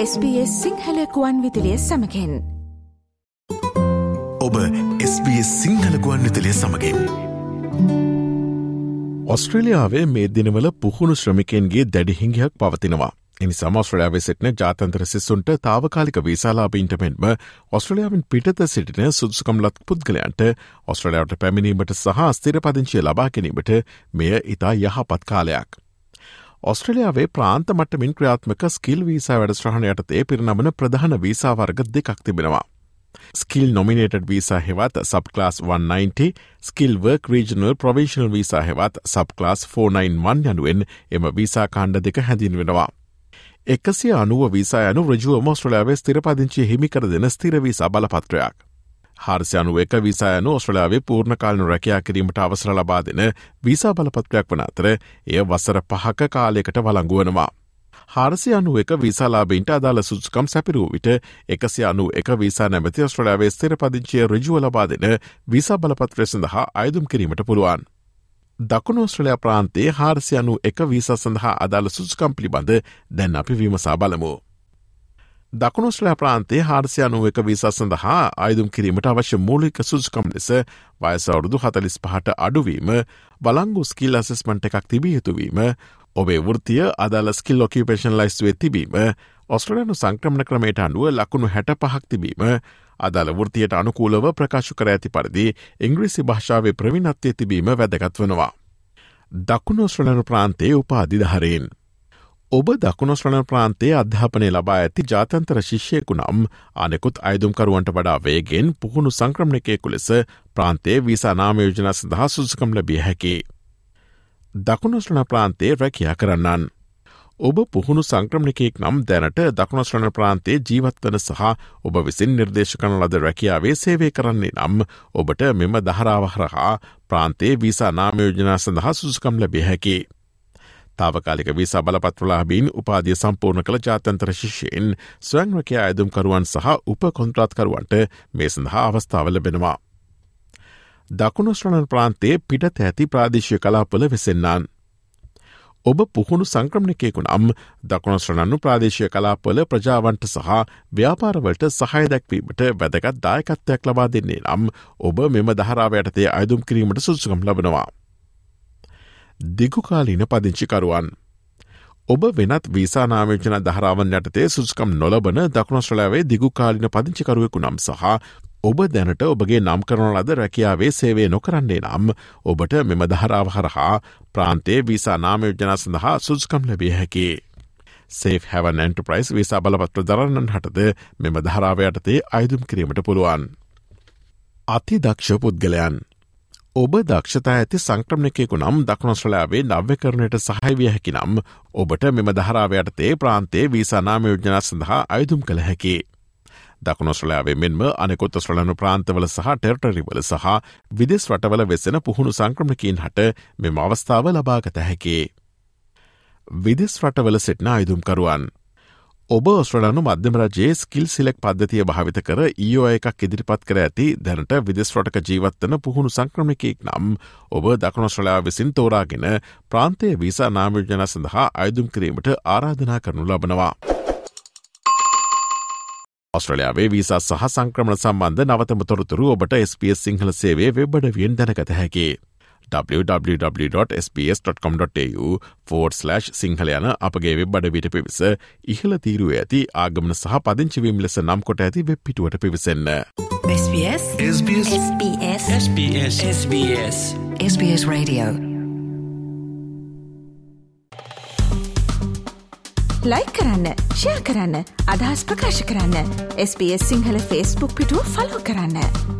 SBS සිංහලකුවන් විදිලිය සමකෙන් ඔබ SBS සිංහලකුවන් විතලිය සමගින්. ඔස්ට්‍රලියාවේ මේ දිනවල පුහුණු ශ්‍රමිකන්ගේ දැඩිහිංගයක් පවතිනවා. එනි සමස්ට්‍රලයාාවේ සිටින ජාතන්ත්‍ර සිස්සුන්ට තාවකාලික වීසාලාබීන්ට මෙන්ම ඔස්ට්‍රලයාාවෙන් පිටත සිටින සුදුසකම්ලත් පුද්ගලයන්ට ඔස්ට්‍රලයාාවට පැමිණීමට සහ ස්තිර පදිංචිය ලබා ගැනීමට මෙය ඉතා යහපත් කාලයක්. ඔස්ට්‍රලියාවේ ප්‍රාන්ත මටමින් ක්‍රියාත්මක ස්කිල් වීසා වැඩස්්‍රහණයටතේ පිරිනමන ප්‍රධාන වීසාවර්ග දෙකක් තිබෙනවා. ස්කිල් නොමිනේටඩ වීසා හෙවත් subclass 190 skill work regional provisional visa හෙවත් සබ්ලාස් 491 යනුවෙන් එම වීසා කාණ්ඩ දෙක හැඳින් වෙනවා. එකසිය අනුව වීසා යනු රජුව මෝස්ට්‍රලයාාවේ ස්තිරපදිංචි හිමිකර දෙන ස්තිරවීසා බලපත්‍රයක්. හාර්සයනු එක විසායනු ඔස්ට්‍රලාවේ පූර්ණකාලනු රැකයා කිරීමට අවසර ලබා දෙන වීසා බලපත්‍රයක් වන අතර එය වසර පහක කාලයකට වලංගුවනවා. හාරසි අනු එක විසාලාබීන්ට අදාළ සුදුකම් සැපිරූ විට එකසි අනු එක විසා නැමති ඔස්ට්‍රලාවේ ස්තර පදිංචිය රජුව ලබා දෙන විසා බලපත්‍රය සඳහා අයදුම් කිරීමට පුළුවන්. දකුණු ස්ට්‍රලයා ප්‍රාන්තේ හාරසියනු එක වීස සඳහා අදාළ සුස්කම් පිළිබඳ දැන් අපි විමසා බලමු. දකුණුස්ලෑ ප්‍රාන්තේ හාරසියනු එක වීසා සඳහා අයදුම් කිරීමට අවශ්‍ය මූලික සුස්කම් ලෙස වයසවුරුදු හතලිස් පහට අඩුවීම බලංගු ස්කිල් අසෙස්මට එකක් තිබිය යුතුවීම ඔබේ වෘතිය අදාළ ස්කිල් ොකිපේෂන් ලයිස්වේ තිබීම ඔස්ට්‍රලයනු සංක්‍රමණ ක්‍රමයට අනුව ලකුණු හැට පහක් තිබීම අදාළ වෘතියට අනුකූලව ප්‍රකාශ කර ඇති පරිදි ඉංග්‍රීසි භාෂාවේ ප්‍රවිනත්වය තිබීම වැදගත් වනවා. දකුණෝස්ට්‍රලනු ප්‍රාන්තයේ උපාධිධහරයෙන්. ඔබ දකුණොස්්‍රණ ප්‍රාන්තේ අධ්‍යාපනය ලබා ඇති ජාතන්තර ශිෂ්‍යයකු නම් අනෙකුත් අයිදුම්කරුවන්ට වඩා වේගෙන් පුහුණු සංක්‍රමණකයකු ලෙස ප්‍රාන්තේ වීසා නාමයෝජන සඳහා සුසකම් ලබිය හැකි. දකුණොස්්‍රණ ප්‍රාන්තේ රැකයා කරන්නන්. ඔබ පුහුණු සංක්‍රමණිකයෙක් නම් දැනට දකුණස්්‍රණ ප්‍රාන්තේ ජීවත්වන සහ ඔබ විසින් නිර්දේශ කන ලද රැකියාවේ සේවය කරන්නේ නම් ඔබට මෙම දහරාවහරහා ප්‍රාන්තේ වීසා නාමයෝජනා සඳහා සුසකම් ලැබිය හැකි. තාවකාලික වීසා බලපත්‍රලාබීන් උපාදිය සම්පූර්ණ කළ ජාතන්ත්‍ර ශිෂයෙන් ස්වංරකයා ඇදුම්කරුවන් සහ උප කොන්ත්‍රාත්කරුවන්ට මේ සඳහා අවස්ථාව ලැබෙනවා. දකුණුස්්‍රණන් ප්‍රාන්තේ පිට ඇති ප්‍රාදේශය කලාපල වෙසෙන්න්නන්. ඔබ පුහුණු සංක්‍රමණකයෙකු නම් දකුණස්්‍රණන්නු ප්‍රාදේශය කලාපල ප්‍රජාවන්ට සහ ව්‍යාපාරවලට සහය දැක්වීමට වැදගත් දායකත්වයක් ලබා දෙන්නේ නම් ඔබ මෙම දහරාවයටතේ අයදුම් කිරීමට සුසුකම් ලබනවා. දිගුකාලීන පදිංචිකරුවන්. ඔබ වෙනත් වීසානාමේචන දහරාවන් යටතේ සුස්කම් නොලබන දකුණස්්‍රලාවේ දිගුකාලින පදිංචිකරුවෙකු නම් සහ ඔබ දැනට ඔබගේ නම් කරන ලද රැකියාවේ සේවේ නොකරන්නේ නම් ඔබට මෙම දහරාව හරහා ප්‍රාන්තේ වීසා නාමයෝජනා සඳහා සුස්කම් ලැබිය හැකි. සේෆ් හැවන් ඇන්ටප්‍රයිස් වීසා බලපත්‍ර දරන්නන් හටද මෙම දහරාවයටතේ අයුතුම් කිරීමට පුළුවන්. අති දක්ෂ පුද්ගලයන්. ඔබ දක්ෂතා ඇති සංක්‍රමණකෙකු නම් දක්නොස්්‍රලාවේ නව්‍ය කරණයට සහහිවිය හැකි නම් ඔබට මෙම දහරාවයටතේ ප්‍රාන්තේ වීසා නාමයෝජනා සඳහා අයුතුම් කළ හැකි. දකුණොස්්‍රලයාාවේ මෙන්ම අනෙකොත් ස්්‍රලනු ප්‍රාන්තවල සහ ටෙර්ටරිවල සහ විදෙස් රටවල වෙසෙන පුහුණු සංක්‍රමකින් හට මෙම අවස්ථාව ලබාගත හැකේ. විදෙස් රටවල සිට්න අයුදුම්කරුවන්. ඔබ ඔස්ට්‍රලනු මධ්‍යමරජයේ ස්කිල් සිලෙක් පද්ධතිය භාවිත කර ඊෝ එකක් ඉදිරිපත් කර ඇති දැනට විදෙස් රටක ජීවත්වන පුහුණු සංක්‍රමිකයෙක් නම් ඔබ දකුණොස්ට්‍රලයා විසින් තෝරාගෙන ප්‍රාන්තය වීසා නාමයෝජන සඳහා අයුදුම් කිරීමට ආරාධනා කරනු ලබනවා. ඔස්ට්‍රලයාාවේ වීසා සහ සංක්‍රමණ සම්බන්ධ නවතම තොරතුරු ඔබට SBS සිංහල සේවේ වෙබ්බඩවියෙන් දැනගත හැකි. www.sps.com.tu ෆෝර්ස්ලශ් සිංහල යන අපගේ වෙබ්බඩ විට පිවිස ඉහල තීරුව ඇති ආගමන සහ පදිංචිවීම් ලෙස නම් කොට ඇති වෙබ් පිටුවට පිවිසන්න. SBS SBS SBS SBS SBS SBS Radio like කරන්න ෂයා කරන්න අදහස් ප්‍රකාශ කරන්න SBS සිංහල ෆස්බුක් පිටුව ෆලෝ කරන්න.